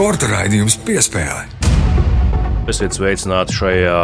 Sporta raidījums piespēlē. Esiet sveicināti šajā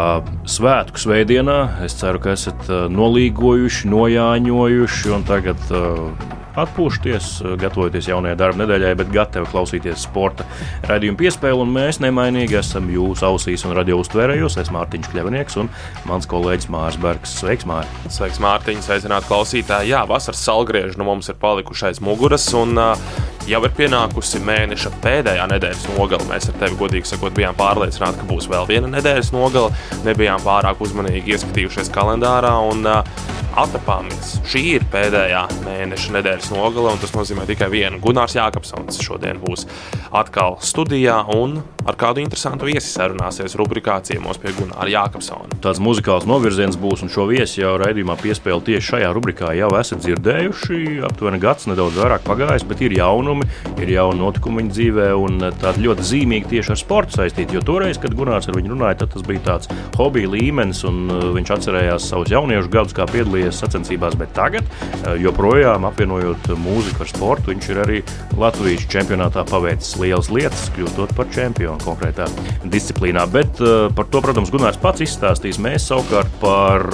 svētku svētdienā. Es ceru, ka esat uh, nolīgojuši, nojāņojuši un tagad uh, atpūšties, gatavoties jaunajai darba nedēļai, bet gatavi klausīties sporta raidījuma piespēli. Mēs nemainīgi esam jūsu ausīs un radio uztvērējos. Es Mārtiņš Kļavnieks un mans kolēģis Mārs Bergs. Sveiks, Mārtiņ! Sveiks, Mārtiņ! Sveicināti klausītāji! Jā, vasaras salgrieži nu mums ir palikuši aiz muguras. Un, uh, Jau ir pienākusi mēneša pēdējā nedēļas nogale. Mēs ar tevi, godīgi sakot, bijām pārliecināti, ka būs vēl viena nedēļas nogale. Nebijām pārāk uzmanīgi ieskatījušies kalendārā. Un, uh, Atapāmies. Šī ir pēdējā mēneša nedēļas nogale, un tas nozīmē tikai vienu. Gunārs Jākapsons šodien būs atkal studijā un ar kādu interesantu viesi sarunāsies rubrikā ciemos pie Gunāra Jākapsona. Tāds muzikāls novirziens būs, un šo viesi jau raidījumā piespēle tieši šajā rubrikā jau esat dzirdējuši. Aptuveni gads nedaudz vairāk pagājis, bet ir jaunumi, ir jauni notikumi viņa dzīvē, un tādi ļoti zīmīgi tieši ar sportu saistīti. Jo toreiz, kad Gunārs ar viņu runāja, tas bija tāds hobija līmenis, un uh, viņš atcerējās savus jauniešu gadus, kā piedalījies sacensībās. Bet tagad, uh, joprojām apvienojot mūziku ar sportu, viņš ir arī Latvijas čempionātā paveicis lielas lietas, kļūstot par čempionu konkrētā disciplīnā. Bet uh, par to, protams, Gunārs pats izstāstīs. Mēs savukārt par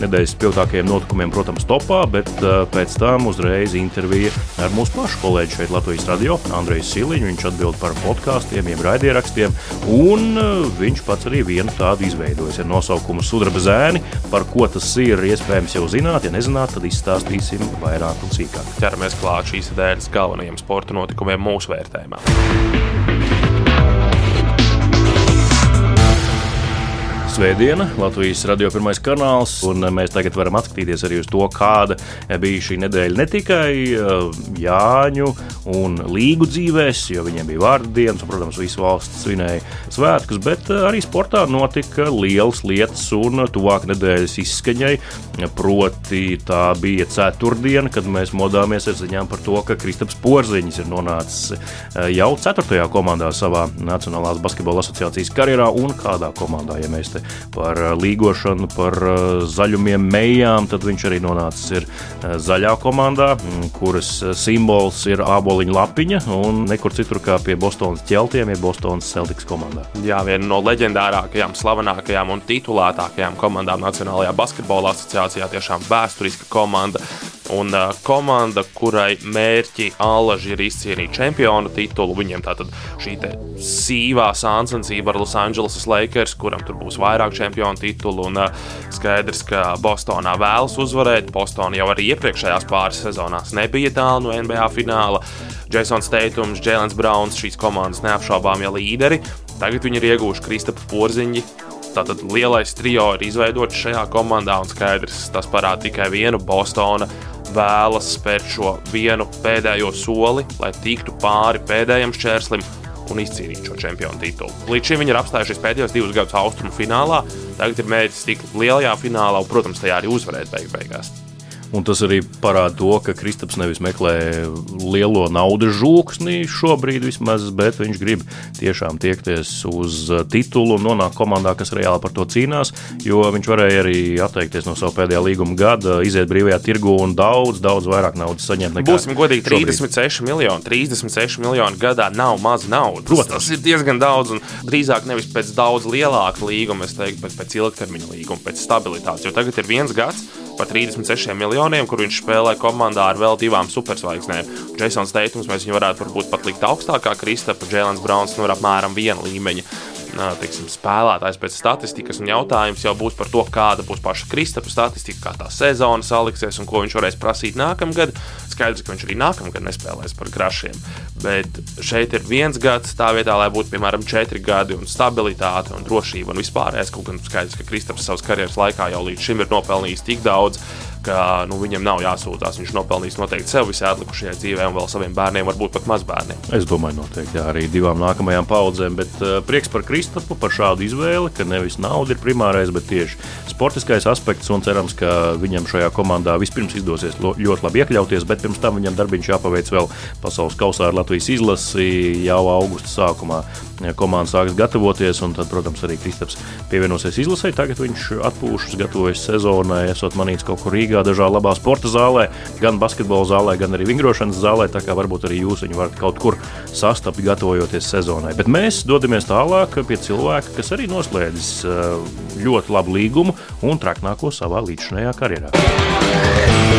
nedēļas spilgtākajiem notikumiem, protams, topā, bet uh, pēc tam uzreiz intervija ar mūsu pašu kolēģi šeit Latvijas radio, Andreju Siliņu. Viņš atbild par podkāstiem, jeb raidierakstiem, un uh, viņš pats arī vienu tādu izveidojis ar nosaukumu Sudraba zēni. Par ko tas ir, iespējams, jau zināt. Ja nezināt, tad izstāstīsim vairāk un sīkāk. Ķeramies klāt šīs nedēļas galvenajiem sporta notikumiem mūsu vērtējumā. Svētdiena, Latvijas radio pirmais kanāls, un mēs tagad varam atskatīties arī uz to, kāda bija šī nedēļa ne tikai eh, Jāņu un Līgu dzīvēs, jo viņiem bija vārdu dienas, un, protams, visa valsts svinēja svētkus, bet eh, arī sportā notika lielas lietas un tuvāk nedēļas izskaņai. Proti, tā bija ceturtdiena, kad mēs modāmies ar ziņām par to, ka Kristaps Porziņš ir nonācis eh, jau ceturtajā komandā savā Nacionālās basketbola asociācijas karjerā un kādā komandā, ja mēs te par eh, līgošanu, par eh, zaļumiem, mejām, tad viņš arī nonācis eh, zaļā komandā, mm, kuras simbols ir āboliņa lapiņa un nekur citur kā pie Bostonas ķeltiem, ja Bostonas Celtics komandā. Jā, viena no leģendārākajām, slavenākajām un titulētākajām komandām Nacionālajā basketbola asociācijā, tiešām vēsturiska komanda. Un uh, komanda, kurai mērķi Allaži ir izcīnīt čempionu titulu, viņiem tātad šī sīvā sāncensība ar Los Angeles Lakers, kuram tur būs vairāk čempionu titulu. Un uh, skaidrs, ka Bostonā vēlas uzvarēt. Bostonā jau arī iepriekšējās pāris sezonās nebija tālu no NBA fināla. Jasons Teitums, Jēlens Browns, šīs komandas neapšaubāmie līderi. Tagad viņi ir ieguvuši Kristapa Porziņu. Tātad lielais trio ir izveidots šajā komandā, un skaidrs, tas parāda tikai vienu Bostonu vēlas spērt šo vienu pēdējo soli, lai tiktu pāri pēdējiem šķērslim un izcīnīt šo čempionu titulu. Līdz šim viņi ir apstājušies pēdējos divus gadus austrumu finālā, tagad ir mērķis tikt lielajā finālā un, protams, tajā arī uzvarēt beig beigās. Un tas arī parāda to, ka Kristaps nevis meklē lielo naudas žūksni šobrīd, vismaz, bet viņš grib tiešām tiekties uz titulu un nonākt komandā, kas reāli par to cīnās. Jo viņš varēja arī atteikties no sava pēdējā līguma gada, iziet brīvajā tirgu un daudz, daudz vairāk naudas saņemt. Būsim godīgi, 36 šobrīd. miljoni. 36 miljoni gadā nav maz naudas. Protams, tas ir diezgan daudz, un drīzāk nevis pēc daudz lielāka līguma, es teiktu, bet pēc ilgtermiņa līguma, pēc stabilitātes. Jo tagad ir viens gads par 36 miljoniem, kur viņš spēlē komandā ar vēl divām superzvaigznēm. Jasons Teitums, mēs viņu varētu pat likt augstākā, Kristapa, Jēlens Browns nu, apmēram viena līmeņa. Teiksim, spēlētājs pēc statistikas, un jautājums jau būs par to, kāda būs paša Kristapa statistika, kā tā sezona saliksies un ko viņš varēs prasīt nākamgad. Skaidrs, ka viņš arī nākamgad nespēlēs par grašiem. Bet šeit ir viens gads, tā vietā, lai būtu piemēram četri gadi un stabilitāte un drošība un vispārējais. Kaut gan skaidrs, ka Kristaps savas karjeras laikā jau līdz šim ir nopelnījis tik daudz, ka nu, viņam nav jāsūdzās. Viņš nopelnīs noteikti sev visā atlikušajā dzīvē un vēl saviem bērniem, varbūt pat mazbērniem. Es domāju, noteikti jā, arī divām nākamajām paudzēm. Bet uh, prieks par Kristofu, par šādu izvēli, ka nevis nauda ir primārais, bet tieši sportiskais aspekts. Un cerams, ka viņam šajā komandā vispirms izdosies ļoti labi iekļauties, bet pirms tam viņam darbiņš jāpaveic vēl pasaules kausā ar Latvijas izlasi jau augusta sākumā. Komanda sāks gatavoties, un tad, protams, arī Kristaps pievienosies izlasē. Tagad viņš atpūšas, gatavojas sezonai, esot manīts kaut kur Rīgā, dažā labā sporta zālē, gan basketbola zālē, gan arī vingrošanas zālē. Tā kā varbūt arī jūs viņu varat kaut kur sastapt, gatavojoties sezonai. Bet mēs dodamies tālāk pie cilvēka, kas arī noslēdzis uh, ļoti labu līgumu un traknāko savā līdzinājā karjerā.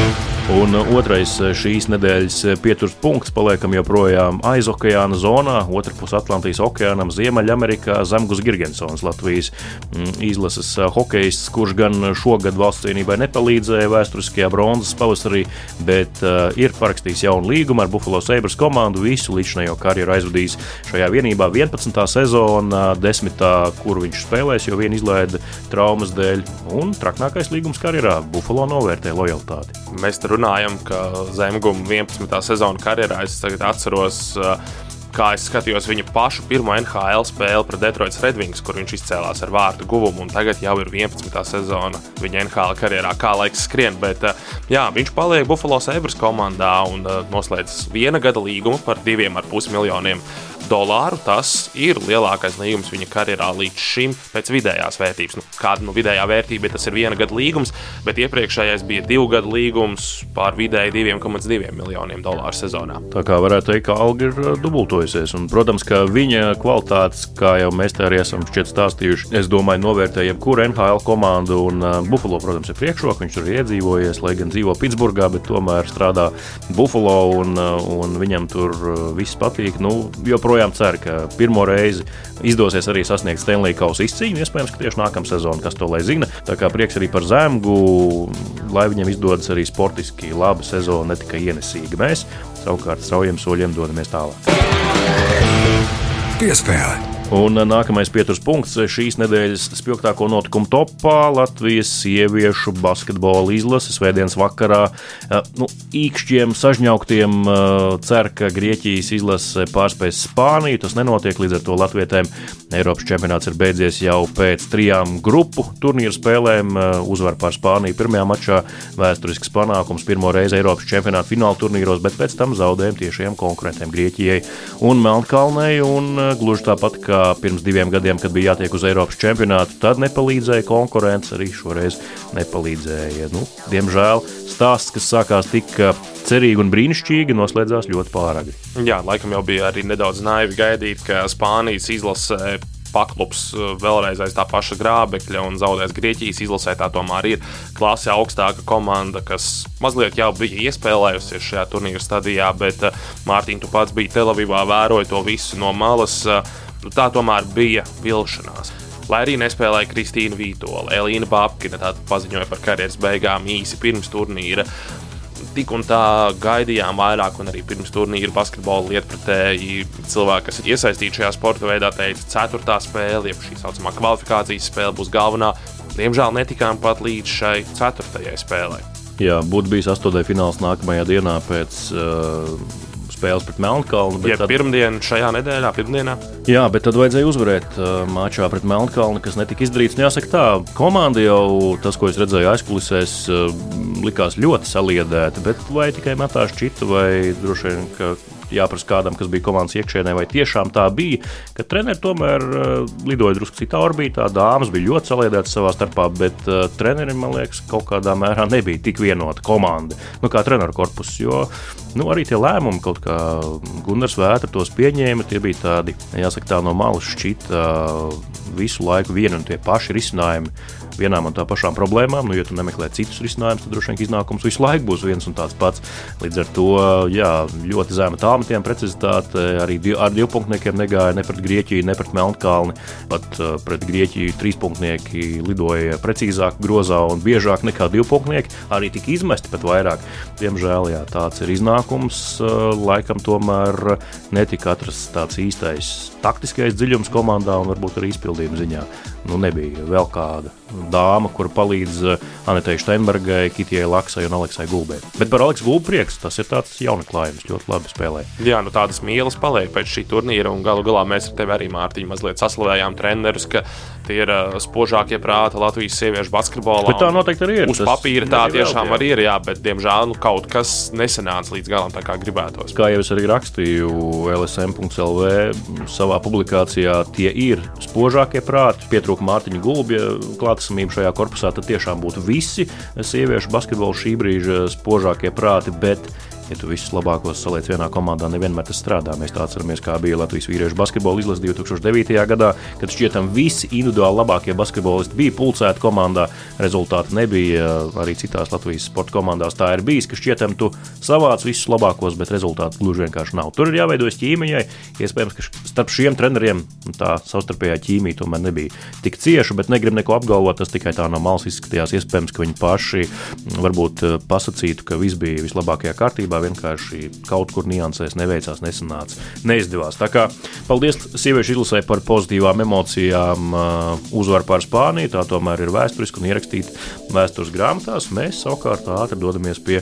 Un otrais eh, šīs nedēļas eh, pieturas punkts paliekam joprojām aiz okeāna zonā, otrpus Atlantijas okeānam, Ziemeļamerikā Zemgus Girgensons, Latvijas mm, izlases eh, hokejists, kurš gan šogad valsts cienībai nepalīdzēja vēsturiskajā bronzas pavasarī, bet uh, ir parakstījis jaunu līgumu ar Buffalo Sabres komandu, visu līdzinējo karjeru aizvadījis šajā vienībā 11. sezonā, 10. kur viņš spēlēs, jo vien izlaida traumas dēļ, un traknākais līgums karjerā Buffalo novērtē lojalitāti. Mēs runājam, ka Zemguma 11. sezonu karjerā es atceros. Uh, kā es skatījos viņa pašu pirmo NHL spēli pret Detroitas Redwings, kur viņš izcēlās ar vārtu guvumu, un tagad jau ir 11. sezona viņa NHL karjerā, kā laiks skrien. Bet uh, jā, viņš paliek Buffalo Sabres komandā un uh, noslēdz viena gada līgumu par 2,5 miljoniem dolāru. Tas ir lielākais līgums viņa karjerā līdz šim pēc vidējās vērtības. Nu, kāda nu, vidējā vērtība tas ir viena gada līgums, bet iepriekšējais bija divu gadu līgums par vidēji 2,2 miljoniem dolāru sezonā. Tā kā varētu teikt, ka alga ir uh, dubultojusies. Un, protams, ka viņa kvalitātes, kā jau mēs te arī esam stāstījuši, es domāju, novērtē jebkuru NHL komandu. Un uh, Buffalo, protams, ir priekšroka. Viņš tur ir iedzīvojies, lai gan dzīvo Pitsburgā, bet tomēr strādā Buffalo un, uh, un viņam tur viss patīk. Nu, joprojām joprojām cer, ka pirmo reizi izdosies arī sasniegt Stanley Kausa izcīņu. Iespējams, ka tieši nākamā sezona, kas to lai zina. Tā kā prieks arī par Zemgu, lai viņam izdodas arī sportiski laba sezona, ne tikai ienesīga. Mēs savukārt straujiem soļiem dodamies tālāk. Piespēle! Un nākamais pieturas punkts šīs nedēļas spilgtāko notikumu topā - Latvijas sieviešu basketbola izlase svētdienas vakarā. Nu, īkšķiem, sažņauktiem cer, ka Grieķijas izlase pārspēs Spāniju. Tas nenotiek līdz ar to Latvietēm. Eiropas čempionāts ir beidzies jau pēc trijām grupu turnīru spēlēm. Uzvar pār Spāniju pirmajā mačā - vēsturisks panākums pirmo reizi Eiropas čempionāta fināla turnīros, bet pēc tam zaudējumi tiešiem konkurentiem Grieķijai un Melnkalnei. Un gluži tāpat kā pirms diviem gadiem, kad bija jātiek uz Eiropas čempionātu, tad nepalīdzēja konkurence, arī šoreiz nepalīdzēja. Nu, diemžēl stāsts, kas sākās tik cerīgi un brīnišķīgi, noslēdzās ļoti pāragri. Jā, laikam jau bija arī nedaudz naivi gaidīt, ka Spānijas izlase paklups vēlreiz aiz tā paša grābekļa un zaudēs Grieķijas izlasē. Tā tomēr ir klase augstāka komanda, kas mazliet jau bija iespēlējusies šajā turnīra stadijā, bet Mārtiņ, tu pats biji Telavivā, vēroji to visu no malas nu, tā tomēr bija vilšanās. Lai arī nespēlēja Kristīna Vītola, Elīna Babkina paziņoja par karjeras beigām īsi pirms turnīra. Tik un tā gaidījām vairāk, un arī pirms turnīra basketbola lietpratēji cilvēki, kas ir iesaistīti šajā sporta veidā, teica, ka ceturtā spēle, jeb šī saucamā kvalifikācijas spēle, būs galvenā. Diemžēl netikām pat līdz šai ceturtajai spēlei. Jā, būtu bijis astotdaļa fināls nākamajā dienā pēc uh, spēles pret Melnkalnu. Ja tad... pirmdienā, šajā nedēļā, pirmdienā. Jā, bet tad vajadzēja uzvarēt uh, mačā pret Melnkalnu, kas netika izdarīts. Nu, jāsaka, tā komanda jau tas, ko es redzēju aizkulisēs, uh, likās ļoti saliedēta. Bet vai tikai metā šķita, vai droši vien, ka jāprasa kādam, kas bija komandas iekšēnē, vai tiešām tā bija, ka treneri tomēr uh, lidoja drusku citā orbītā. Dāmas bija ļoti saliedētas savā starpā, bet uh, trenerim, man liekas, kaut kādā mērā nebija tik vienota komanda, nu, kā treneru korpus. Jo nu, arī tie lēmumi, kaut kā Gunārs Vētra tos pieņēma, tie bija tādi, jāsaka, tā no malas šķita uh, visu laiku vieni un tie paši risinājumi vienām un tā pašām problēmām. Nu, ja tu nemeklē citus risinājumus, tad droši vien iznākums visu laiku būs viens un tāds pats. Līdz ar to jā, ļoti zema tālmetiena precizitāte. Arī ar divpunktniekiem negāja ne pret Grieķiju, ne pret Melnkalni. Pat uh, pret Grieķiju trīspunktnieki lidoja precīzāk, grozā un biežāk nekā divpunktnieki. Arī tika izmesti pat vairāk. Diemžēl jā, tāds ir iznākums. Uh, laikam tomēr netika atrasts tāds īstais taktiskais dziļums komandā un varbūt arī izpildījuma ziņā. Nu, nebija vēl kāda dāma, kur palīdz Anetei Steinbergai, Kitijai Laksai un Aleksai Gulbei. Bet par Aleksu Gulbu prieks, tas ir tāds jaunaklājums, ļoti labi spēlē. Jā, nu tādas mīlas paliek pēc šī turnīra, un galu galā mēs ar tevi arī, Mārtiņ, mazliet saslavējām trenerus, ka tie ir uh, spožākie prāti Latvijas sieviešu basketbolā. Bet tā noteikti arī ir. Uz papīra tā tiešām arī ir, jā, bet diemžēl nu, kaut kas nesanāca līdz galam tā kā gribētos. Kā jau es arī rakstīju LSM.CLV savā publikācijā, tie ir spožākie prāti. Pietrūka Mārtiņa Gulbja klātesamība šajā korpusā, tad tiešām būtu visi sieviešu basketbola šī brīža spožākie prāti. Bet ja tu visus labākos saliec vienā komandā, nevienmēr tas strādā. Mēs tā atceramies, kā bija Latvijas vīriešu basketbola izlase 2009. gadā, kad šķietam visi individuāli labākie basketbolisti bija pulcēti komandā. Rezultāti nebija arī citās Latvijas sporta komandās. Tā ir bijis, ka šķietam tu savāc visus labākos, bet rezultātu gluži vienkārši nav. Tur ir jāveidojas ķīmijai. Iespējams, ka starp šiem treneriem tā savstarpējā ķīmija tomēr nebija tik cieša, bet negrib neko apgalvot. Tas tikai tā no malas izskatījās. Iespējams, ka viņi paši varbūt pasakītu, ka viss bija vislabākajā kārtībā vienkārši kaut kur niansēs neveicās, nesanāca, neizdevās. Tā kā paldies sieviešu izlasē par pozitīvām emocijām. Uh, uzvaru pār Spāniju, tā tomēr ir vēsturiski un ierakstīta vēstures grāmatās. Mēs savukārt ātri dodamies pie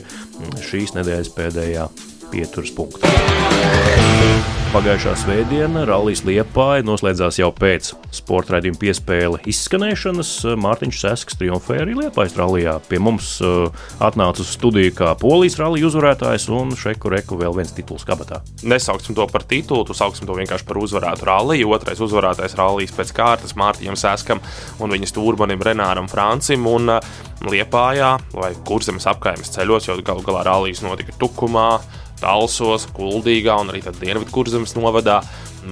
šīs nedēļas pēdējā pieturas punkta. Pagājušā svētdiena Rallijas Liepāja noslēdzās jau pēc sporta raidījuma piespēle izskanēšanas. Mārtiņš Sesks triumfēja arī Liepājas rallijā. Pie mums uh, atnāca uz studiju kā polijas rallija uzvarētājs un šeku reku vēl viens tituls kabatā. Nesauksim to par titulu, tu sauksim to vienkārši par uzvarētu ralliju. Otrais uzvarētājs rallijas pēc kārtas Mārtiņam Seskam un viņa stūrmanim Renāram Francim. Un, uh, Liepājā vai kurzemes apkaimes ceļos, jo galu galā rallijas notika Tukumā, Talsos, Kuldīgā un arī Dienvidkurzemes novadā.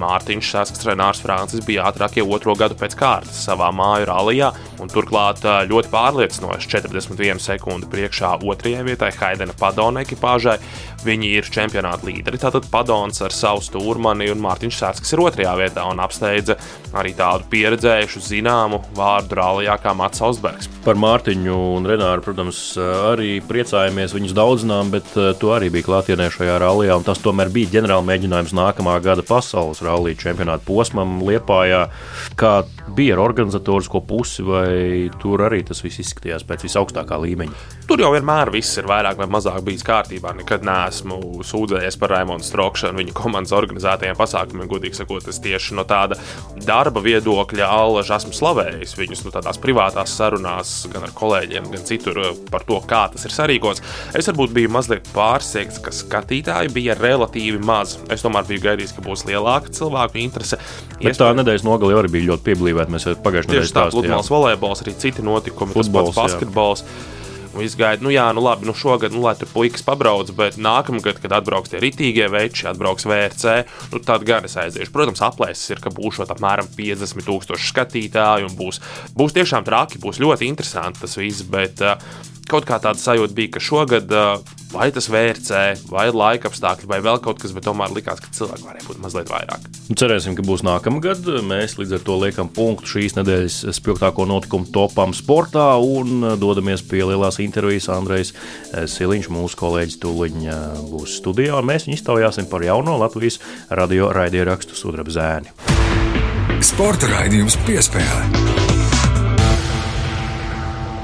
Mārtiņš Sasks, Renārs Francis bija ātrākie otro gadu pēc kārtas savā māju rallijā, un turklāt ļoti pārliecinoši 41 sekundi priekšā otrajai vietai Haidena Padona ekipāžai. Viņi ir čempionāta līderi. Tātad Padons ar savu stūrmani un Mārtiņš Sasks ir otrajā vietā un apsteidza arī tādu pieredzējušu zināmu vārdu rallijā kā Mats Osbergs. Par Mārtiņu un Renāru, protams, arī priecājamies. Viņus daudzinām, bet tu arī biji klātienē šajā rallijā, un tas tomēr bija ģenerāla mēģinājums nākamā gada pasaules rallija čempionāta posmam Liepājā. Kā bija ar organizatorisko pusi, vai tur arī tas viss izskatījās pēc visaugstākā līmeņa? Tur jau vienmēr viss ir vairāk vai mazāk bijis kārtībā. Nekad neesmu sūdzējies par Raimonu Strokšanu un viņa komandas organizētajiem pasākumiem. Godīgi sakot, es tieši no tāda darba viedokļa allaž esmu slavējis viņus nu, tādās privātās sarunās gan ar kolēģiem, gan citur par to, kā tas ir sarīkots. Es varbūt biju mazliet pārsteigts, ka skatītāji bija relatīvi maz. Es tomēr biju gaidījis, ka būs lielāka cilvēku interese. Bet Iespēj... tā nedēļas nogalē arī bija ļoti pieblīvēta. Mēs pagājušajā nedēļā strādājām. Pludmales volejbols, arī citi notikumi, Futbols, tas pats basketbols. Jā. Viss gaida, nu, jā, nu, labi, nu, šogad, nu, lai tur puikas pabrauc, bet nākamgad, kad atbrauks tie ritīgie veči, atbrauks VRC, nu, tad gan es aiziešu. Protams, aplēses ir, ka būs apmēram 50 tūkstoši skatītāju, un būs, būs tiešām traki, būs ļoti interesanti tas viss, bet uh, kaut kā tāda sajūta bija, ka šogad uh, vai tas VRC, vai laika apstākļi, vai vēl kaut kas, bet tomēr likās, ka cilvēki varēja būt mazliet vairāk. Nu, cerēsim, ka būs nākamgad. Mēs līdz ar to liekam punktu šīs nedēļas spilgtāko notikumu topam sportā un dodamies pie lielās intervijas. Andrejs Siliņš, mūsu kolēģis, tūlīt būs studijā, un mēs viņu iztaujāsim par jauno Latvijas radio raidierakstu Sudraba zēni. Sporta raidījums piespēlē.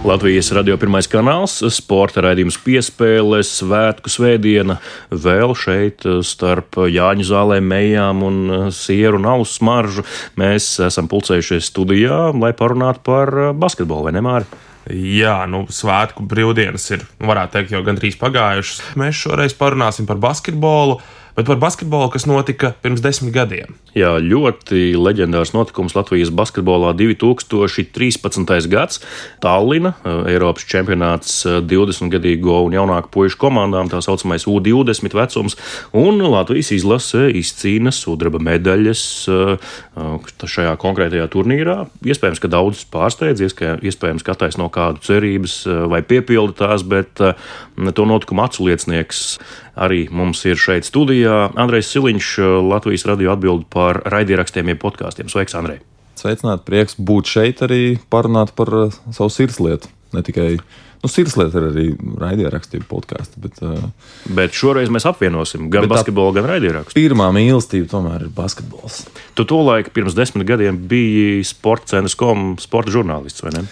Latvijas radio pirmais kanāls, sporta raidījums piespēle, svētku svētdiena, vēl šeit starp Jāņu zālēm, mejām un sieru un ausu smaržu. Mēs esam pulcējušies studijā, lai parunātu par basketbolu, vai ne, Māri? Jā, nu, svētku brīvdienas ir, varētu teikt, jau gandrīz pagājušas. Mēs šoreiz parunāsim par basketbolu bet par basketbolu, kas notika pirms desmit gadiem. Jā, ļoti leģendārs notikums Latvijas basketbolā 2013. gads. Tallina, eh, Eiropas čempionāts 20-gadīgo eh, un jaunāku puišu komandām, tā saucamais U20 vecums, un Latvijas izlase izcīna sudraba medaļas eh, šajā konkrētajā turnīrā. Iespējams, ka daudzus pārsteidzies, ka iespējams katrs no kādu cerības vai piepilda tās, bet to notikumu aculiecinieks arī mums ir šeit studijā. Andrejs Siliņš, Latvijas radio atbild par raidierakstiem, jeb podkāstiem. Sveiks, Andrej! Sveicināt, prieks būt šeit arī parunāt par uh, savu sirdslietu. Ne tikai nu, sirdslieta ir arī raidierakstu podkāstu. Bet, uh, bet šoreiz mēs apvienosim gan basketbolu, gan raidierakstu. Pirmā mīlestība tomēr ir basketbols. Tu to laiku pirms desmit gadiem biji sporta centrs, kom sporta žurnālists, vai ne?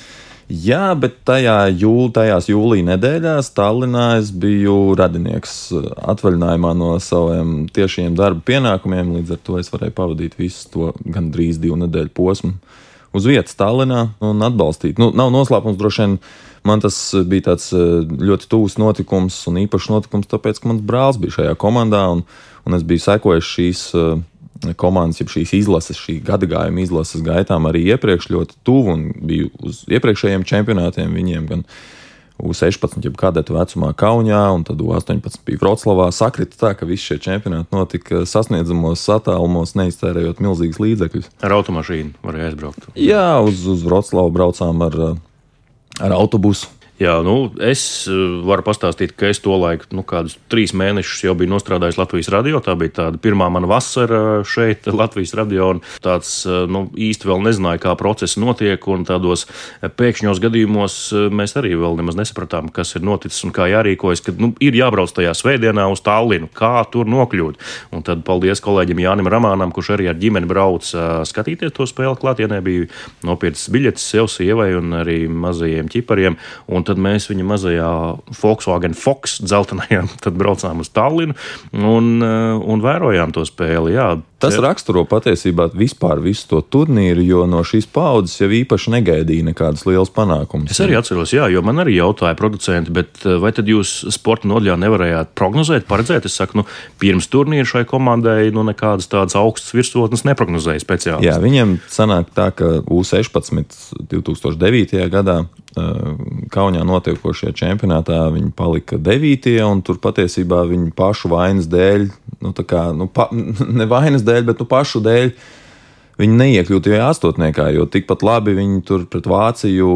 Jā, bet tajā jūl, tajās jūlijā nedēļās Tallinā es biju radinieks atvaļinājumā no saviem tiešiem darba pienākumiem. Līdz ar to es varēju pavadīt visu to gandrīz divu nedēļu posmu uz vietas Tallinā un atbalstīt. Nu, nav noslēpums droši vien. Man tas bija tāds ļoti tuvs notikums un īpašs notikums, tāpēc, ka mans brālis bija šajā komandā un, un es biju sekojis šīs uh, komandas, jau šīs izlases, šī gada gājuma izlases gaitām arī iepriekš ļoti tuvu un biju uz iepriekšējiem čempionātiem viņiem. Gan U16, jeb kadeta vecumā Kaunijā, un tad U18 bija Vroclavā. Sakrita tā, ka visi šie čempionāti notika sasniedzamos attālumos, neiztērējot milzīgas līdzekļus. Ar automašīnu varēja aizbraukt. Jā, uz, uz Vroclavu braucām ar, ar autobusu. Jā, nu, es eh, varu pastāstīt, ka es to laiku, nu, kādus trīs mēnešus jau biju nostrādājis Latvijas radio. Tā bija tāda pirmā mana vasara šeit, Latvijas radio. Tāds eh, nu, īsti vēl nezināju, kā procesi notiek. Un tādos pēkšņos gadījumos eh, mēs arī vēl nemaz nesapratām, kas ir noticis un kā jārīkojas. Kad nu, ir jābrauc tajā svētdienā uz Tallinu, kā tur nokļūt. Un tad paldies kolēģim Jānim Ramānam, kurš arī ar ģimeni brauc skatīties to spēli klātienē. Bija nopircis biļetes sev, sievai un arī mazajiem ķipariem. Un tad mēs viņa mazajā Volkswagen Fox dzeltenajā braucām uz Tallinu un, eh, un vērojām to spēli. Jā, Tas raksturo patiesībā vispār visu to turnīru, jo no šīs paudzes jau īpaši negaidīja nekādus lielus panākumus. Es arī atceros, jā, jo man arī jautāja producenti, bet eh, vai tad jūs sporta nodaļā nevarējāt prognozēt, paredzēt? Es saku, nu, pirms turnīra šai komandai nu, nekādas tādas augstas virsotnes neprognozēja speciāli. Jā, viņiem sanāk tā, ka U16 2009. gadā Kaunijā notiekošajā čempionātā viņi palika 9. un tur patiesībā viņu pašu vainas dēļ, nu, kā, nu, pa, ne vainas dēļ, bet nu, pašu dēļ viņi neiekļūtu tajā astotniekā, jo tikpat labi viņi tur pret Vāciju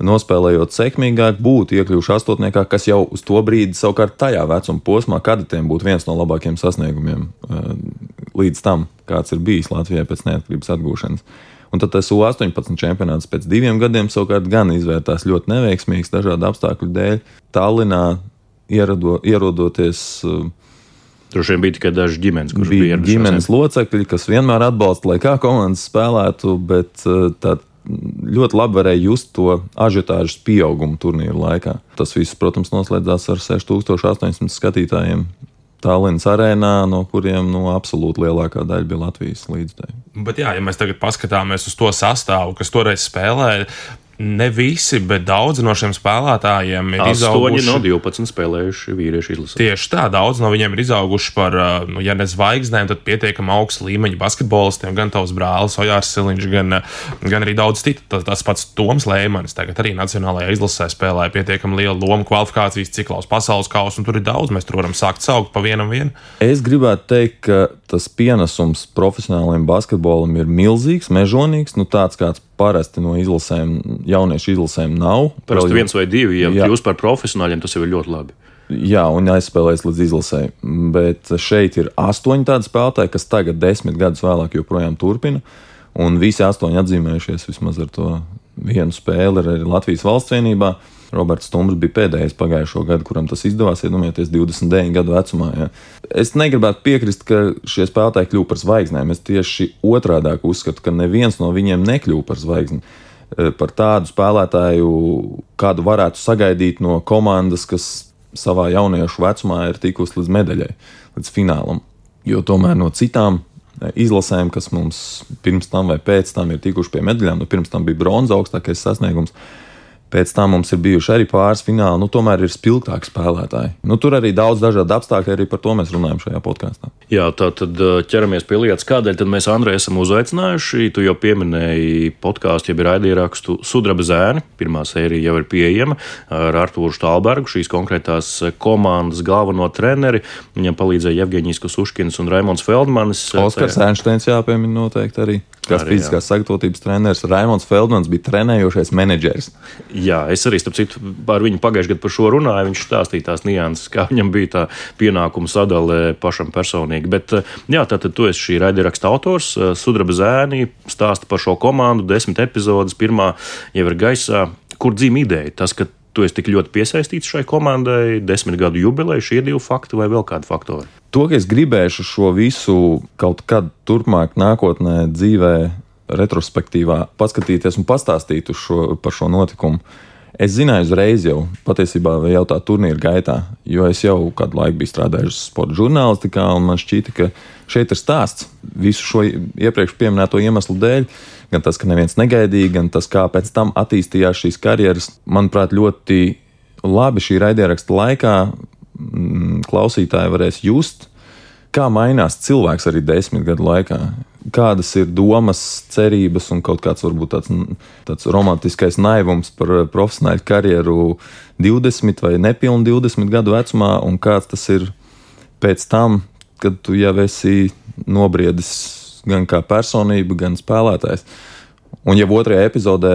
nospēlējot sekmīgāk, būtu iekļuvuši astotniekā, kas jau uz to brīdi, savukārt tajā vecuma posmā, kadetiem būtu viens no labākajiem sasniegumiem eh, līdz tam, kāds ir bijis Latvijai pēc neatkarības atgūšanas. Un tad tas U-18 čempionāts pēc diviem gadiem savukārt gan izvērtās ļoti neveiksmīgs dažādu apstākļu dēļ. Tallinā ierado, ierodoties uh, Droši vien bija tikai daži ģimenes, kurš bija, bija ģimenes locekļi, kas vienmēr atbalsta, lai kā komandas spēlētu, bet eh, tā ļoti labi varēja just to ažiotāžu pieaugumu turnīru laikā. Tas viss, protams, noslēdzās ar 6800 skatītājiem. Tallinas arēnā, no kuriem nu, absolūti lielākā daļa bija Latvijas līdzekļi. Bet, jā, ja mēs tagad paskatāmies uz to sastāvu, kas toreiz spēlēja, ne visi, bet daudzi no šiem spēlētājiem ir 8 izauguši. no 12 spēlējuši vīriešu izlasē. Tieši tā, daudz no viņiem ir izauguši par, nu, ja ne zvaigznēm, tad pietiekami augstu līmeņu basketbolistiem. Gan tavs brālis, Ojārs Siliņš, gan, gan arī daudz citu. Tas, tas pats Toms Lēmanis tagad arī Nacionālajā izlasē spēlēja pietiekami lielu lomu kvalifikācijas ciklā uz pasaules kausa, un tur ir daudz. Mēs tur varam sākt saukt pa vienam vienu. Es gribētu teikt, ka tas pienesums profesionāliem basketbolam ir milzīgs, mežonīgs, nu tāds kāds parasti no izlasēm, jauniešu izlasēm nav. Parasti viens vai divi, ja jūs par profesionāļiem, tas jau ir ļoti labi. Jā, un aizspēlējis līdz izlasē. Bet šeit ir astoņi tādi spēlētāji, kas tagad, desmit gadus vēlāk, joprojām turpina. Un visi astoņi atzīmējušies vismaz ar to vienu spēli arī Latvijas valsts vienībā. Roberts Stumbrs bija pēdējais pagājušo gadu, kuram tas izdevās, iedomājieties, 29 gadu vecumā. Ja. Es negribētu piekrist, ka šie spēlētāji kļuvu par zvaigznēm. Es tieši otrādi uzskatu, ka neviens no viņiem nekļuva par zvaigzni. E, par tādu spēlētāju, kādu varētu sagaidīt no komandas, kas savā jauniešu vecumā ir tikusi līdz medaļai, līdz finālam. Jo tomēr no citām e, izlasēm, kas mums pirms tam vai pēc tam ir tikuši pie medaļām, nu, pirms tam bija bronzas augstākais sasniegums. Pēc tam mums ir bijuši arī pāris fināli, nu, tomēr ir spilgtāki spēlētāji. Nu, tur arī daudz dažādu apstākļu, arī par to mēs runājam šajā podkāstā. Jā, tā tad ķeramies pie lietas, kādēļ mēs Andrei esam uzaicinājuši. Tu jau pieminēji podkāstu, ir raidierakstu Sudraba zēni. Pirmā sērija jau ir pieejama ar Artūru Štālbergu, šīs konkrētās komandas galveno treneri. Viņam palīdzēja Jevģīnijas Kusuškins un Raimons Feldmanis. Oskars Einsteins jāpiemina noteikti arī. Kas fiziskās sagatavotības treneris Raimons Feldmans bija trenējošais menedžers. Jā, es arī starp citu ar viņu pagājušajā gadā par šo runāju. Viņš stāstīja tās nianses, kā viņam bija tā pienākuma sadale pašam personīgi. Bet jā, tātad tu esi šī raidieraksta autors, Sudraba Zēni, stāsta par šo komandu, desmit epizodes, pirmā jau ir gaisā. Kur dzīvo ideja? Tas, ka tu esi tik ļoti piesaistīts šai komandai, desmit gadu jubileja, šie divi fakti vai vēl kādi faktori? To, ka es gribēšu šo visu kaut kad turpmāk, nākotnē dzīvē retrospektīvā paskatīties un pastāstīt šo, par šo notikumu. Es zināju uzreiz jau, patiesībā, jau tā turnīra gaitā, jo es jau kādu laiku biju strādājis sporta žurnālistikā, un man šķita, ka šeit ir stāsts visu šo iepriekš minēto iemeslu dēļ. Gan tas, ka neviens negaidīja, gan tas, kā pēc tam attīstījās šīs karjeras, manuprāt, ļoti labi šī raidieraksta laikā mm, klausītāji varēs just, kā mainās cilvēks arī desmit gadu laikā. Kādas ir domas, cerības un kaut kāds varbūt tāds, tāds romantiskais naivums par profesionāļu karjeru 20 vai nepilnu 20 gadu vecumā, un kāds tas ir pēc tam, kad tu jau esi nobriedis gan kā personība, gan spēlētājs. Un jau otrajā epizodē,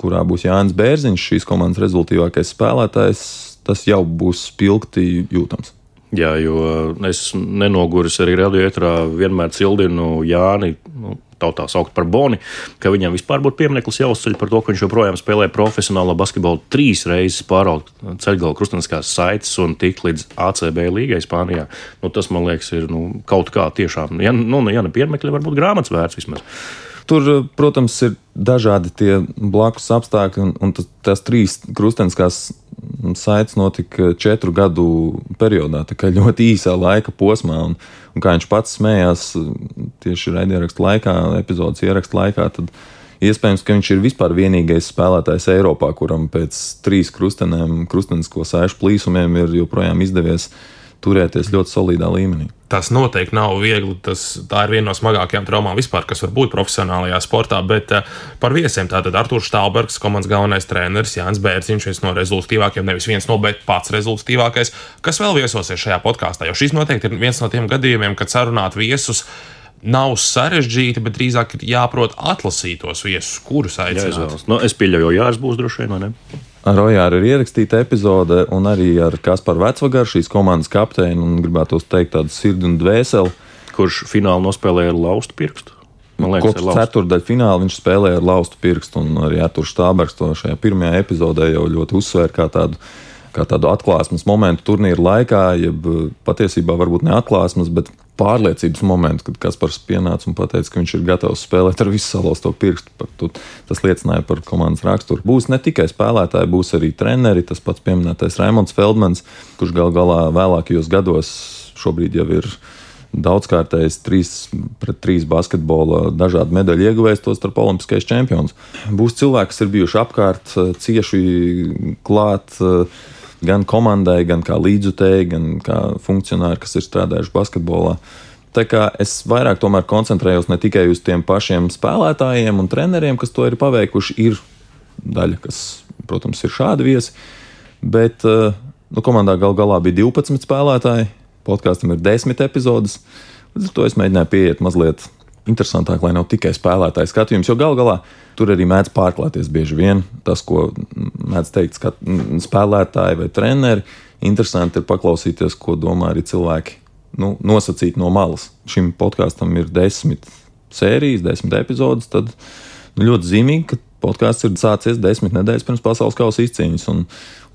kurā būs Jānis Bērziņš, šīs komandas rezultātīvākais spēlētājs, tas jau būs spilgti jūtams. Jā, jo es nenoguris arī radioetrā vienmēr cildinu Jāni. Nu, tautā saukt par Boni, ka viņam vispār būtu piemineklis jāuzceļ par to, ka viņš joprojām spēlē profesionālo basketbolu trīs reizes pāraugt ceļgala krusteniskās saites un tik līdz ACB līgai Spānijā. Nu, tas, man liekas, ir nu, kaut kā tiešām, ja, nu, ja ne pieminekļi, varbūt grāmatas vērts vismaz. Tur, protams, ir dažādi tie blakus apstākļi, un, un tas, tas trīs krusteniskās saites notika četru gadu periodā, tā kā ļoti īsā laika posmā. Un, un kā viņš pats smējās tieši raidierakstu laikā, epizodes ierakstu laikā, tad iespējams, ka viņš ir vispār vienīgais spēlētājs Eiropā, kuram pēc trīs krustenēm, krustenisko sēžu plīsumiem ir joprojām izdevies turēties ļoti solidā līmenī. Tas noteikti nav viegli. Tas, tā ir viena no smagākajām traumām vispār, kas var būt profesionālajā sportā. Bet uh, par viesiem tātad Arthurs Stālbergs, komandas galvenais treneris, Jānis Bērziņš, viens no rezultātīvākajiem, nevis viens no, bet pats rezultātīvākais, kas vēl viesosies šajā podkāstā. Jo šis noteikti ir viens no tiem gadījumiem, kad sarunāt viesus nav sarežģīti, bet drīzāk ir jāprot atlasīt tos viesus, kurus aicināt. Nu, es pieļauju, ka Jānis būs droši vien, vai ne? Ar Rojāru ir ierakstīta epizode, un arī ar Kasparu Vecvagaru, šīs komandas kapteini, un gribētu teikt tādu sirdi un dvēseli. Kurš finālā nospēlēja ar laustu pirkstu? Man liekas, Kopš ceturdaļa fināla viņš spēlēja ar laustu pirkstu, un arī Artur Štābergs to šajā pirmajā epizodē jau ļoti uzsvēra kā tādu, kā tādu atklāsmes momentu turnīra laikā, jeb patiesībā varbūt ne atklāsmes, bet pārliecības momentu, kad Kaspars pienāca un teica, ka viņš ir gatavs spēlēt ar visu salauzto pirkstu. Tu, tas liecināja par komandas raksturu. Būs ne tikai spēlētāji, būs arī treneri. Tas pats pieminētais Raimons Feldmans, kurš gal galā vēlākajos gados šobrīd jau ir daudzkārtējs trīs pret trīs basketbola dažādu medaļu ieguvējs, tos starp olimpiskais čempions. Būs cilvēki, kas ir bijuši apkārt, cieši klāt gan komandai, gan kā līdzutēji, gan kā funkcionāri, kas ir strādājuši basketbolā. Tā kā es vairāk koncentrējos ne tikai uz tiem pašiem spēlētājiem un treneriem, kas to ir paveikuši, ir daļa, kas, protams, ir šādi viesi, bet eh, nu, komandā gal galā bija 12 spēlētāji, podkāstam ir 10 epizodes. Līdz ar to es mēģināju pieiet mazliet interesantāk, lai nav tikai spēlētāju skatījums, jo gal galā tur arī mēdz pārklāties bieži vien tas, ko mēdz teikt skat, spēlētāji vai treneri. Interesanti ir paklausīties, ko domā arī cilvēki nu, nosacīt no malas. Šim podkāstam ir desmit sērijas, desmit epizodes. Tad nu, ļoti zīmīgi, ka podkāsts ir sācies desmit nedēļas pirms pasaules kausa izcīņas. Un,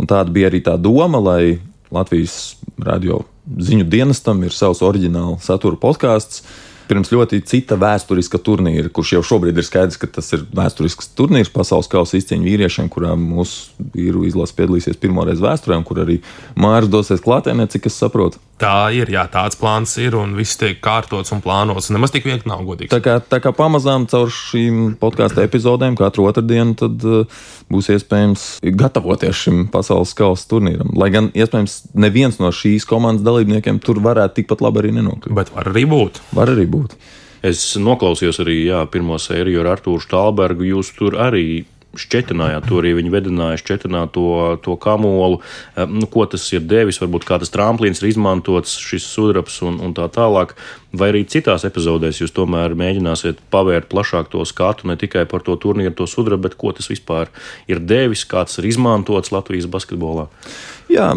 un tāda bija arī tā doma, lai Latvijas radio ziņu dienestam ir savs oriģināls satura podkāsts pirms ļoti cita vēsturiska turnīra, kurš jau šobrīd ir skaidrs, ka tas ir vēsturisks turnīrs pasaules kausa izcīņu vīriešiem, kurā mūsu vīru izlase piedalīsies pirmoreiz vēsturē, un kur arī Mārcis dosies klātienē, cik es saprotu. Tā ir, jā, tāds plāns ir, un viss tiek kārtots un plānots. Nemaz tik viegli nav godīgi. Tā kā, tā kā pamazām caur šīm podkāstu epizodēm, katru otrdienu, tad uh, būs iespējams gatavoties šim pasaules kausa turnīram. Lai gan, iespējams, neviens no šīs komandas dalībniekiem tur varētu tikpat labi arī nenokļūt. Bet var arī būt. Var arī būt. Es noklausījos arī jā, pirmo sēriju ar Artūru Stalbergu. Jūs tur arī šķietinājāt, to arī viņi vedināja, šķietināt to, to kamolu, nu, ko tas ir devis, varbūt kā tas tramplīns ir izmantots, šis sudrabs un, un tā tālāk. Vai arī citās epizodēs jūs tomēr mēģināsiet pavērt plašāk to skatu, ne tikai par to turnīru, to sudrabu, bet ko tas vispār ir devis, kāds ir izmantots Latvijas basketbolā? Jā,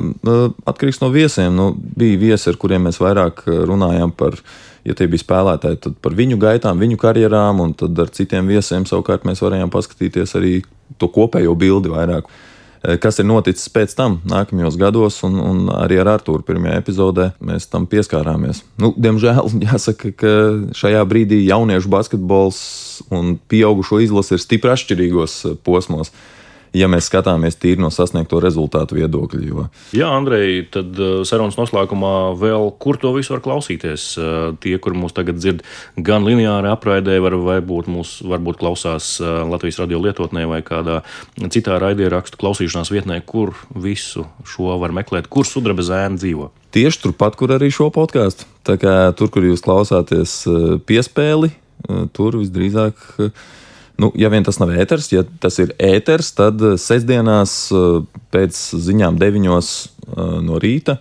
atkarīgs no viesiem. Nu, bija viesi, ar kuriem mēs vairāk runājām par viņu ja tie bija spēlētāji, tad par viņu gaitām, viņu karjerām, un tad ar citiem viesiem savukārt mēs varējām paskatīties arī to kopējo bildi vairāk. kas ir noticis pēc tam, nākamajos gados, un, un arī ar Arthuru pirmajā epizodē mēs tam pieskārāmies. Nu, diemžēl jāsaka, ka šajā brīdī jauniešu basketbols un pieaugušo izlase ir stipri atšķirīgos posmos ja mēs skatāmies tīri no sasniegto rezultātu viedokļa. Jo... Jā, Andrej, tad uh, sarunas noslēgumā vēl, kur to visu var klausīties. Uh, tie, kur mūs tagad dzird gan lineāri apraidē, var, varbūt mūs varbūt klausās uh, Latvijas radio lietotnē vai kādā citā raidierakstu klausīšanās vietnē, kur visu šo var meklēt, kur sudraba zēna dzīvo. Tieši turpat, kur arī šo podkāstu. Tur, kur jūs klausāties piespēli, tur visdrīzāk Nu, ja vien tas nav ēters, ja tas ir ēters, tad eh, sestdienās eh, pēc ziņām deviņos eh, no rīta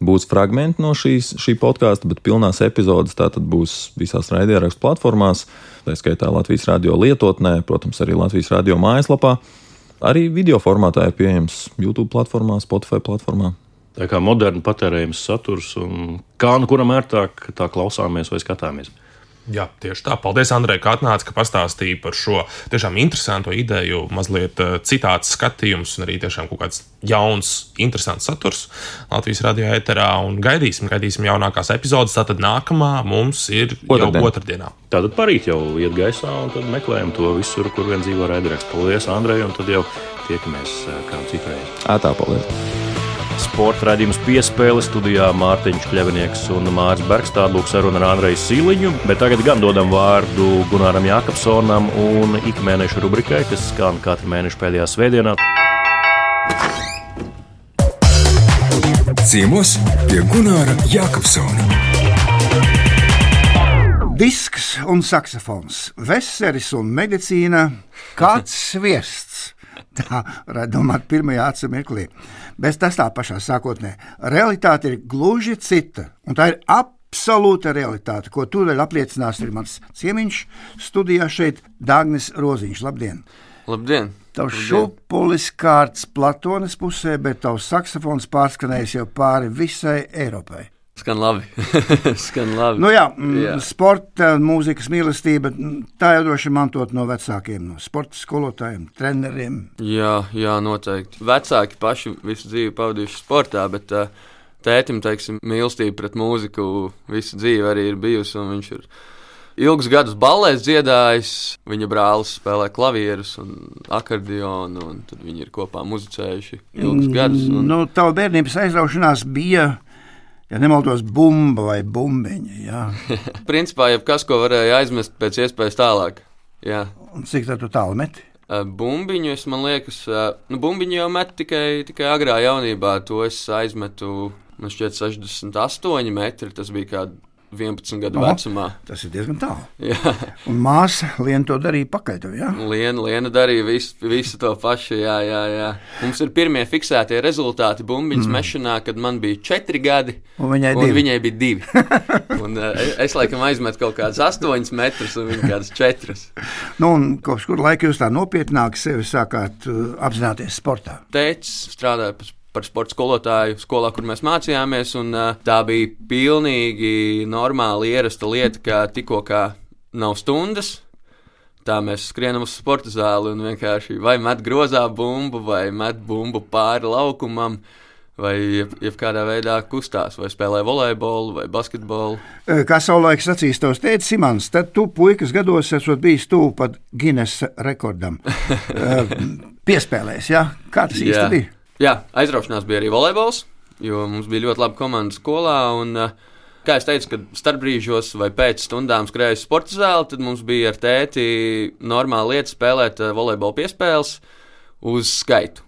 būs fragmenti no šīs, šī podkāsta, bet pilnās epizodes tātad būs visās raidierakstu platformās, tā skaitā Latvijas radio lietotnē, protams, arī Latvijas radio mājaslapā. Arī video formātā ir pieejams YouTube platformā, Spotify platformā. Tā kā moderna patērējums saturs un kā nu kuram ērtāk tā klausāmies vai skatāmies. Jā, tieši tā. Paldies, Andrej, ka atnāci, ka pastāstīji par šo tiešām interesantu ideju, mazliet uh, citāds skatījums un arī tiešām kaut kāds jauns, interesants saturs Latvijas radio ēterā. Un gaidīsim, gaidīsim jaunākās epizodes. Tātad nākamā mums ir Otradien. jau otrdienā. Tātad parīt jau iet gaisā un tad meklējam to visur, kur vien dzīvo raidījums. Paldies, Andrej, un tad jau tiekamies uh, kādu citu reizi. Ātā, paldies! Sporta raidījums piespēle studijā Mārtiņš Kļavinieks un Mārcis Bergs. Tāda lūk saruna ar Andreju Sīliņu, bet tagad gan dodam vārdu Gunāram Jākapsonam un ikmēneša rubrikai, kas skan katru mēnešu pēdējā svētdienā. Ciemos pie Gunāra Jākapsona. Disks un saksofons, veseris un medicīna, kāds sviests. Tā varētu domāt pirmajā acu mirklī. Bet tas tā pašā sākotnē. Realitāte ir gluži cita, un tā ir absolūta realitāte, ko tūdaļ apliecinās arī mans ciemiņš studijā šeit, Dāngnis Roziņš. Labdien! Labdien! Tavs šupulis kārts Platonas pusē, bet tavs saksofons pārskanējis jau pāri visai Eiropai. Skan labi. Skan labi. Nu jā, mm, jā. Sporta, mūzikas mīlestība, mm, tā jau droši mantot no vecākiem, no sporta skolotājiem, treneriem. Jā, jā, noteikti. Vecāki paši visu dzīvi pavadījuši sportā, bet uh, tētim, teiksim, mīlestība pret mūziku visu dzīvi arī ir bijusi, viņš ir ilgus gadus ballēs dziedājis. Viņa brālis spēlē klavierus un akordionu, un tad viņi ir kopā muzicējuši ilgus gadus. Un... Nu, Tava bērnības aizraušanās bija ja nemaldos, bumba vai bumbiņa. Principā jebkas, ko varēja aizmest pēc iespējas tālāk. Jā. Un cik tā tālu meti? Bumbiņu es liekas, nu, bumbiņu jau met tikai, tikai agrā jaunībā. To es aizmetu, man šķiet, 68 metri. Tas bija kāds 11 gadu no, vecumā. Tas ir diezgan tālu. Jā. Un māsa Liena to darīja pakaļ. Ja? Liena, Liena darīja visu, visu to pašu. Jā, jā, jā. Mums ir pirmie fiksētie rezultāti bumbiņas mm. mešanā, kad man bija 4 gadi. Un viņai, un viņai bija 2. un, uh, es laikam aizmetu kaut kādus 8 metrus, un viņa kādas 4. nu, kopš kur laika jūs tā nopietnāk sevi sākāt uh, apzināties sportā? Tēcis strādāja pēc par sporta skolotāju skolā, kur mēs mācījāmies. Un, tā bija pilnīgi normāla, ierasta lieta, ka tikko nav stundas. Tā mēs skrienam uz sporta zāli un vienkārši vai met grozā bumbu, vai met bumbu pāri laukumam, vai jebkādā veidā kustās, vai spēlē volejbolu vai basketbolu. Kā savulaik sacīs tos teica Simons, tad tu puikas gados esot bijis tuvu pat Guinness rekordam. Piespēlēs, jā? Ja? Kā tas īsti bija? Jā, aizraušanās bija arī volejbols, jo mums bija ļoti laba komanda skolā. Un, uh, kā jau teicu, kad starpbrīžos vai pēc stundām skrēju sporta zāli, tad mums bija ar tēti normāla lieta spēlēt uh, volejbola piespēles uz skaitu.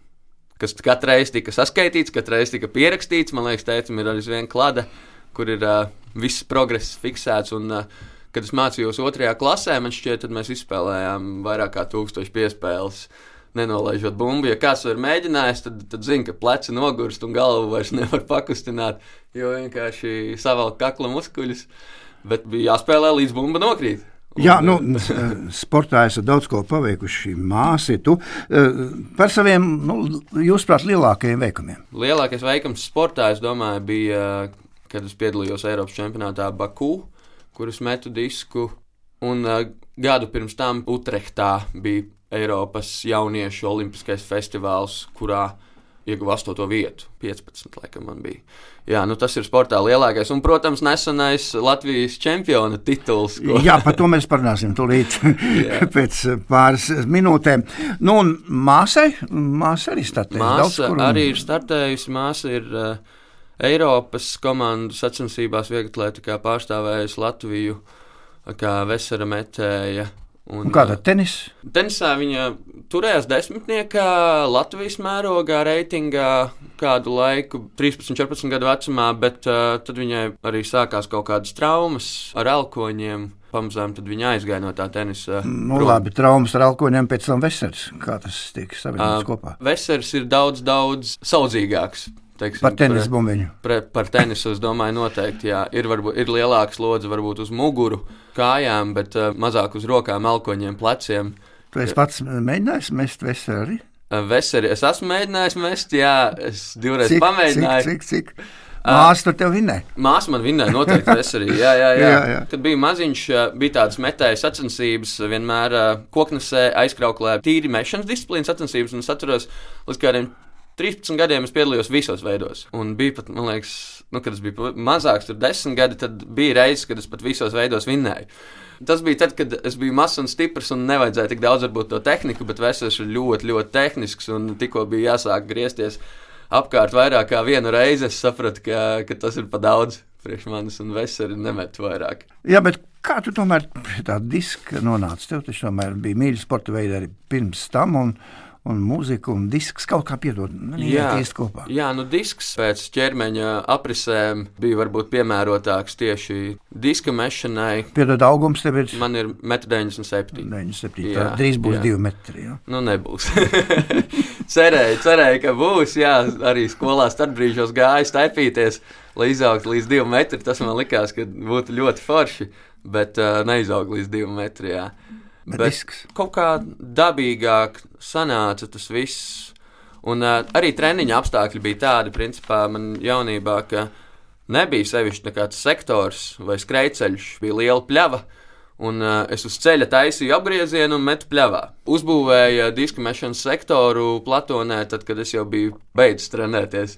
Kas katru reizi tika saskaitīts, katru reizi tika pierakstīts. Man liekas, tētim ir arī viena klāta, kur ir uh, viss progress fiksēts. Un, uh, kad es mācījos otrajā klasē, man šķiet, tad mēs izspēlējām vairāk kā tūkstoši piespēles. Uh, nenolaižot bumbu. Ja kāds ir mēģinājis, tad, tad zina, ka pleci nogurst un galvu vairs nevar pakustināt, jo vienkārši savalk kakla muskuļus. Bet bija jāspēlē līdz bumba nokrīt. Jā, nu, sportā esat daudz ko paveikuši. Māsi, tu eh, par saviem, nu, jūsuprāt, lielākajiem veikumiem. Lielākais veikums sportā, es domāju, bija, kad es piedalījos Eiropas čempionātā Baku, kur es metu disku. Un gadu pirms tam Utrechtā bija Eiropas jauniešu olimpiskais festivāls, kurā ieguva 8. vietu. 15. laikam man bija. Jā, nu tas ir sportā lielākais. Un, protams, nesenais Latvijas čempiona tituls. Ko... Jā, par to mēs parunāsim tūlīt pēc pāris minūtēm. Nu, un māsai, māsa arī startējusi. Māsa kur... arī ir startējusi. Māsa ir uh, Eiropas komandu sacensībās vieglatlētikā pārstāvējusi Latviju kā vesera metēja. Un, un kāda ir tenis? Tenisā viņa turējās desmitniekā, Latvijas mērogā, reitingā kādu laiku, 13, 14 gadu vecumā, bet uh, tad viņai arī sākās kaut kādas traumas ar elkoņiem. Pamazām viņa aizgāja no tā tenisa. Nu, prom. labi, traumas ar alkoņiem, pēc tam vesels. Kā tas tiek savienots uh, kopā? Vesels ir daudz, daudz saudzīgāks teiksim, par tenisu bumbiņu. Pre, par tenisu es domāju, noteikti jā. Ir, varbūt, ir lielāks lodze varbūt uz muguru, kājām, bet uh, mazāk uz rokām, elkoņiem, pleciem. Tu esi pats mēģinājis mest veseli arī? Uh, veseli es esmu mēģinājis mest, jā, es divreiz cik, pamēģināju. Cik, cik, cik? Māsa tur tev vinnēja. Māsa man vinnēja, noteikti. Es arī. Jā, jā, jā. jā, jā. Kad biju maziņš, bija tādas metēju sacensības, vienmēr koknesē, aizkrauklē, tīri mešanas disciplīnas sacensības. Un es atceros, līdz kādiem 13 gadiem es piedalījos visos veidos. Un bija pat, man liekas, nu, kad es biju mazāks, tur 10 gadi, tad bija reizes, kad es pat visos veidos vinnēju. Tas bija tad, kad es biju mazs un stiprs un nevajadzēja tik daudz varbūt to tehniku, bet vesels ir ļoti, ļoti tehnisks un tikko bija jāsāk griezties apkārt vairāk kā vienu reizi, es sapratu, ka, ka tas ir pa daudz priekš manis un veseli nemet vairāk. Jā, bet kā tu tomēr pie tā diska nonāci? Tev taču tomēr bija mīļi sporta veidi arī pirms tam. Un, un mūzika un disks kaut kā piedod. Nu, jā, kopā. jā, nu disks pēc ķermeņa aprisēm bija varbūt piemērotāks tieši diska mešanai. Piedod, augums tev ir? Man ir 1,97 m. 97. Jā, drīz būs jā. 2 metri. Jā. Nu, nebūs. cerēju, cerēju, ka būs. Jā, arī skolā starpbrīžos gāja staipīties, lai izaugtu līdz 2 metriem. Tas man likās, ka būtu ļoti forši, bet uh, neizauga līdz 2 metriem. Bet, bet disks. kaut kā dabīgāk sanāca tas viss. Un uh, arī treniņa apstākļi bija tādi, principā, man jaunībā, ka nebija sevišķi nekāds sektors vai skrejceļš, bija liela pļava. Un uh, es uz ceļa taisīju apgriezienu un metu pļavā. Uzbūvēju diska mešanas sektoru Platonē, tad, kad es jau biju beidzis trenēties.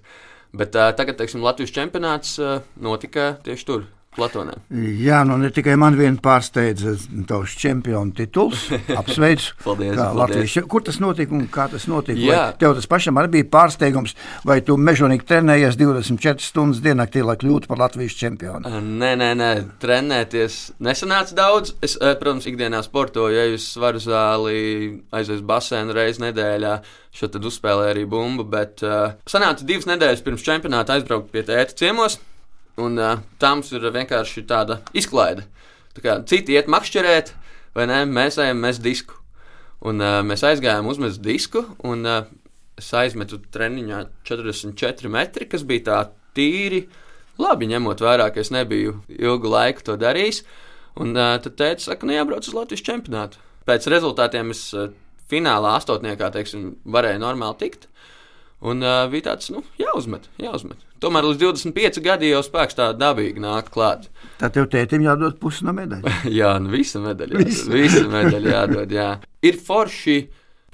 Bet uh, tagad, teiksim, Latvijas čempionāts uh, notika tieši tur, Platonē. Jā, nu ne tikai man vien pārsteidza tavs čempionu tituls. Apsveicu. paldies, paldies. Kur tas notika un kā tas notika? Jā. Vai tev tas pašam arī bija pārsteigums, vai tu mežonīgi trenējies 24 stundas diennaktī, lai kļūtu par Latvijas čempionu? Nē, nē, nē, trenēties nesanāca daudz. Es, protams, ikdienā sportoju, eju uz svaru zāli, uz basēnu reizi nedēļā. Šo tad uzspēlēju arī bumbu, bet uh, sanāca divas nedēļas pirms čempionāta aizbraukt pie tēta ciemos. Un uh, mums ir vienkārši tāda izklaide. Tā kā citi iet makšķerēt, vai ne? Mēs ejam mest disku. Un uh, mēs aizgājām uzmest disku, un uh, es aizmetu treniņā 44 metri, kas bija tā tīri. Labi, ņemot vērā, ka es nebiju ilgu laiku to darījis. Un uh, tad teica, saka, nu jābrauc uz Latvijas čempionātu. Pēc rezultātiem es uh, finālā astotniekā, teiksim, varēju normāli tikt. Un uh, bija tāds, nu, jāuzmet, jāuzmet. Tomēr līdz 25 gadiem jau spēks tā dabīgi nāk klāt. Tad tev tētim jādod pusi no medaļas. jā, nu, visa medaļa. Visa, visa medaļa jādod, jā. Ir forši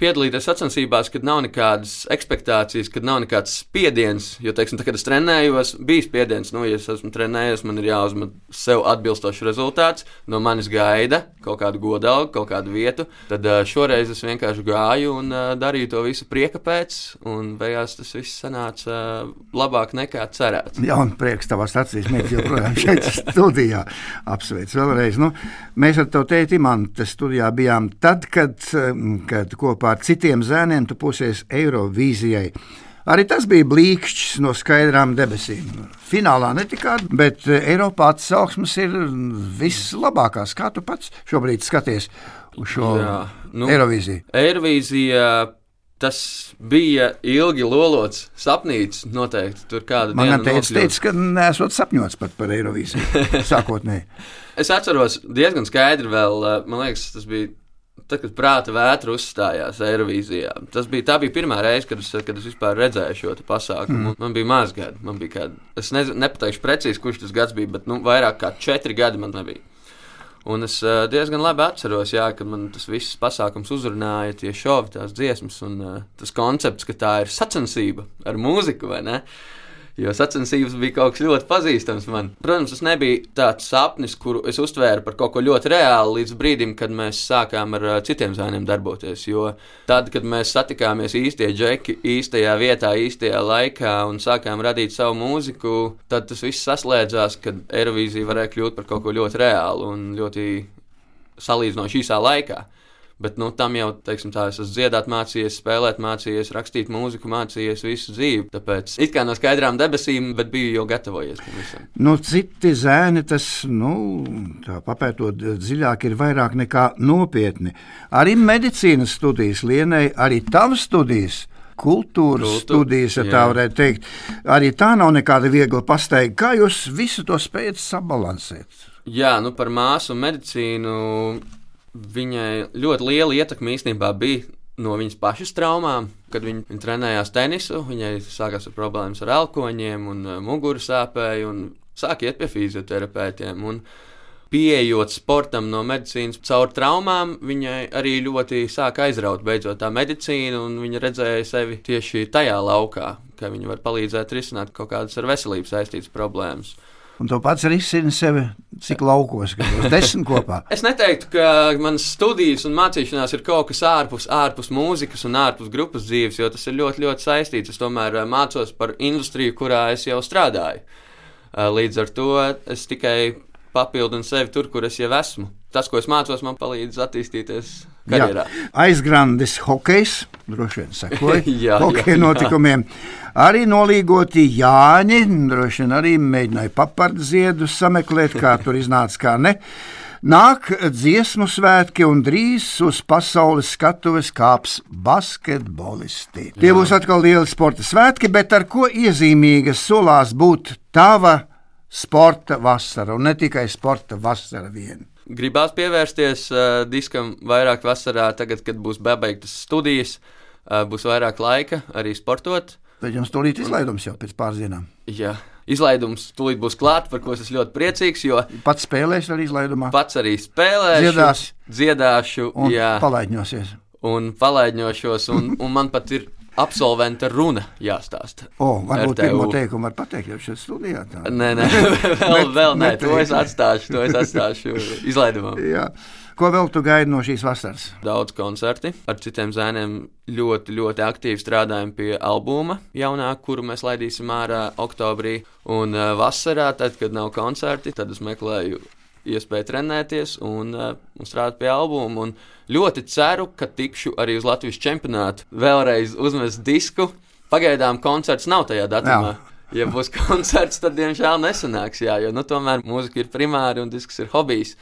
piedalīties sacensībās, kad nav nekādas expectācijas, kad nav nekāds spiediens. Jo, teiksim, tā, kad es trenējos, bija spiediens, nu, ja es esmu trenējies, man ir jāuzmet sev atbilstošs rezultāts, no manis gaida kaut kādu godalgu, kaut kādu vietu. Tad šoreiz es vienkārši gāju un darīju to visu prieka pēc, un beigās tas viss sanāca labāk nekā cerēts. Jā, un prieks tavās acīs, mēs joprojām šeit studijā apsveic vēlreiz. Nu, mēs ar tevi tēti Mante studijā bijām tad, kad, kad kopā ar citiem zēniem tu pusies Eirovīzijai. Arī tas bija blīkšķis no skaidrām debesīm. Finālā netikāt, bet Eiropā atsauksmes ir vislabākās. Kā tu pats šobrīd skaties uz šo Jā, nu, Eirovīziju? Eirovīzija tas bija ilgi lolots sapnīts. Noteikti tur kāda Man teica, teica, ka nesot sapņots pat par Eirovīziju sākotnēji. es atceros diezgan skaidri vēl, man liekas, tas bija Tad, kad prāta vētra uzstājās Eirovīzijā, tas bija, bija pirmā reize, kad es, kad es vispār redzēju šo pasākumu. Mm. Man bija maz gadi. Man bija kādi, es nezinu, nepateikšu precīzi, kurš tas gads bija, bet nu, vairāk kā četri gadi man nebija. Un es uh, diezgan labi atceros, jā, kad man tas viss pasākums uzrunāja, tie šovi, tās dziesmas un uh, tas koncepts, ka tā ir sacensība ar mūziku, vai ne? Jo sacensības bija kaut kas ļoti pazīstams man. Protams, tas nebija tāds sapnis, kuru es uztvēru par kaut ko ļoti reālu līdz brīdim, kad mēs sākām ar citiem zēniem darboties. Jo tad, kad mēs satikāmies īstie džeki, īstajā vietā, īstajā laikā un sākām radīt savu mūziku, tad tas viss saslēdzās, kad Eirovīzija varēja kļūt par kaut ko ļoti reālu un ļoti salīdzinoši īsā laikā. Bet nu, tam jau, teiksim, tā, es esmu dziedāt, mācījies, spēlēt, mācījies, rakstīt mūziku, mācījies visu dzīvi. Tāpēc it kā no skaidrām debesīm, bet biju jau gatavojies tam visam. Nu, citi zēni, tas, nu, tā papētot dziļāk, ir vairāk nekā nopietni. Arī medicīnas studijas, Lienai, arī tavas studijas. Kultūras Kultūra, studijas, ja jā. tā varētu teikt. Arī tā nav nekāda viegla pastaiga. Kā jūs visu to spējat sabalansēt? Jā, nu par māsu medicīnu viņai ļoti liela ietekme īstenībā bija no viņas pašas traumām. Kad viņa, viņa trenējās tenisu, viņai sākās ar problēmas ar elkoņiem un uh, muguras sāpēju un sāka iet pie fizioterapeitiem. Un, Pieejot sportam no medicīnas caur traumām, viņai arī ļoti sāka aizraut beidzot tā medicīna, un viņa redzēja sevi tieši tajā laukā, ka viņa var palīdzēt risināt kaut kādas ar veselību saistītas problēmas. Un to pats risina sevi, cik laukos, kad jūs desmit kopā. Es neteiktu, ka manas studijas un mācīšanās ir kaut kas ārpus, ārpus mūzikas un ārpus grupas dzīves, jo tas ir ļoti, ļoti saistīts. Es tomēr eh, mācos par industriju, kurā es jau strādāju. Eh, Līdz ar to es tikai papildinu sevi tur, kur es jau esmu. Tas, ko es mācos, man palīdz attīstīties karjerā. Jā, aizgrandis hokejs, droši vien sekoja Jā, hokeja jā, jā. notikumiem. Arī nolīgoti Jāņi, droši vien arī mēģināja papardu ziedus sameklēt, kā tur iznāca, kā ne. Nāk dziesmu svētki, un drīz uz pasaules skatuves kāps basketbolisti. Tie būs atkal lieli sporta svētki, bet ar ko iezīmīga solās būt tava sporta vasara, un ne tikai sporta vasara vien. Gribās pievērsties uh, diskam vairāk vasarā, tagad, kad būs beigtas studijas, uh, būs vairāk laika arī sportot. Bet jums tūlīt izlaidums jau pēc pāris dienām. Jā, izlaidums tūlīt būs klāts, par ko es ļoti priecīgs, jo Pats spēlēs arī izlaidumā. pats arī spēlēšu, Dziedās. dziedāšu, un jā, palaidņosies. un palaidņošos, un, un man pat ir absolventa runa jāstāsta. O, varbūt RTU. pirmo teikumu var pateikt jau šeit studijā. Tā. Nē, nē, vēl, vēl nē, to es atstāšu, to es atstāšu izlaidumam. Jā. Ko vēl tu gaidi no šīs vasaras? Daudz koncerti ar citiem zēniem. Ļoti, ļoti aktīvi strādājam pie albuma jaunā, kuru mēs laidīsim ārā oktobrī. Un uh, vasarā, tad, kad nav koncerti, tad es meklēju iespēju trenēties un, uh, un strādāt pie albuma. Un ļoti ceru, ka tikšu arī uz Latvijas čempionātu. Vēlreiz uzmest disku. Pagaidām koncerts nav tajā datumā. Ja būs koncerts, tad diemžēl nesanāks. Jā, jo nu, tomēr mūzika ir primāra un disks ir hobijs.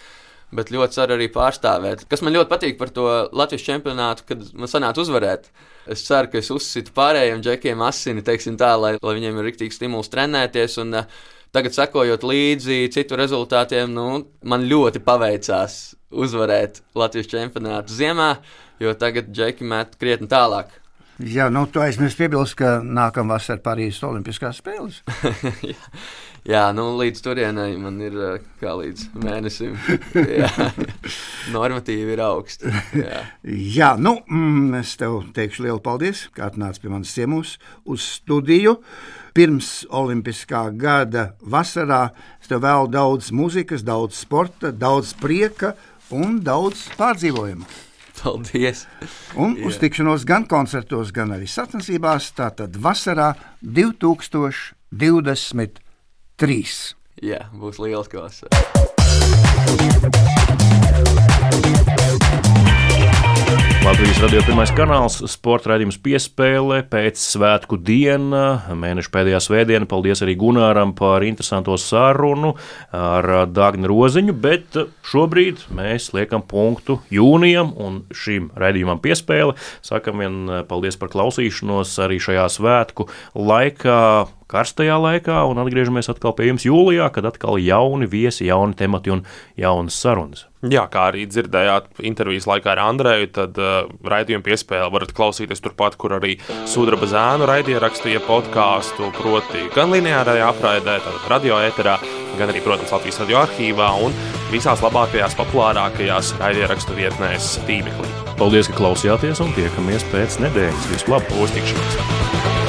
Bet ļoti ceru arī pārstāvēt. Kas man ļoti patīk par to Latvijas čempionātu, kad man sanāca uzvarēt. Es ceru, ka es uzsitu pārējiem džekiem asini, teiksim tā, lai, lai viņiem ir rīktīgs stimuls trenēties. Un, uh, tagad, sekojot līdzi citu rezultātiem, nu, man ļoti paveicās uzvarēt Latvijas čempionātu ziemā, jo tagad džeki met krietni tālāk. Jā, nu, tu aizmirsti piebilst, ka nākamā vasarā Parīzes Olimpiskās spēles. Jā. Nu līdz turienei man ir uh, kā līdz mēnesim. Jā, normatīvi ir augsti. Jā. Jā, nu, mm, es tev teikšu lielu paldies, ka atnāci pie manas ciemos uz studiju. Pirms Olimpiskā gada vasarā es tev vēlu daudz muzikas, daudz sporta, daudz prieka un daudz pārdzīvojumu. Paldies! Un uz tikšanos gan koncertos, gan arī sacensībās, tātad vasarā 2023. Jā, būs liels klases. Latvijas radio pirmais kanāls, sporta raidījums piespēle pēc svētku diena, mēneša pēdējā svētdiena. Paldies arī Gunāram par interesanto sarunu ar Dāngnu Roziņu, bet šobrīd mēs liekam punktu jūnijam un šim raidījumam piespēle. Sakam vien paldies par klausīšanos arī šajā svētku laikā karstajā laikā, un atgriežamies atkal pie jums jūlijā, kad atkal jauni viesi, jauni temati un jaunas sarunas. Jā, kā arī dzirdējāt intervijas laikā ar Andreju, tad uh, raidījumu piespēli varat klausīties turpat, kur arī Sudraba zēnu raidīja rakstīja podkāstu, proti gan lineārajā apraidē, tad radio ēterā, gan arī, protams, Latvijas radio arhīvā. Un visās labākajās, populārākajās raidierakstu vietnēs tīmeklī. Paldies, ka klausījāties un tiekamies pēc nedēļas. Vislabāk! Uztikšanos!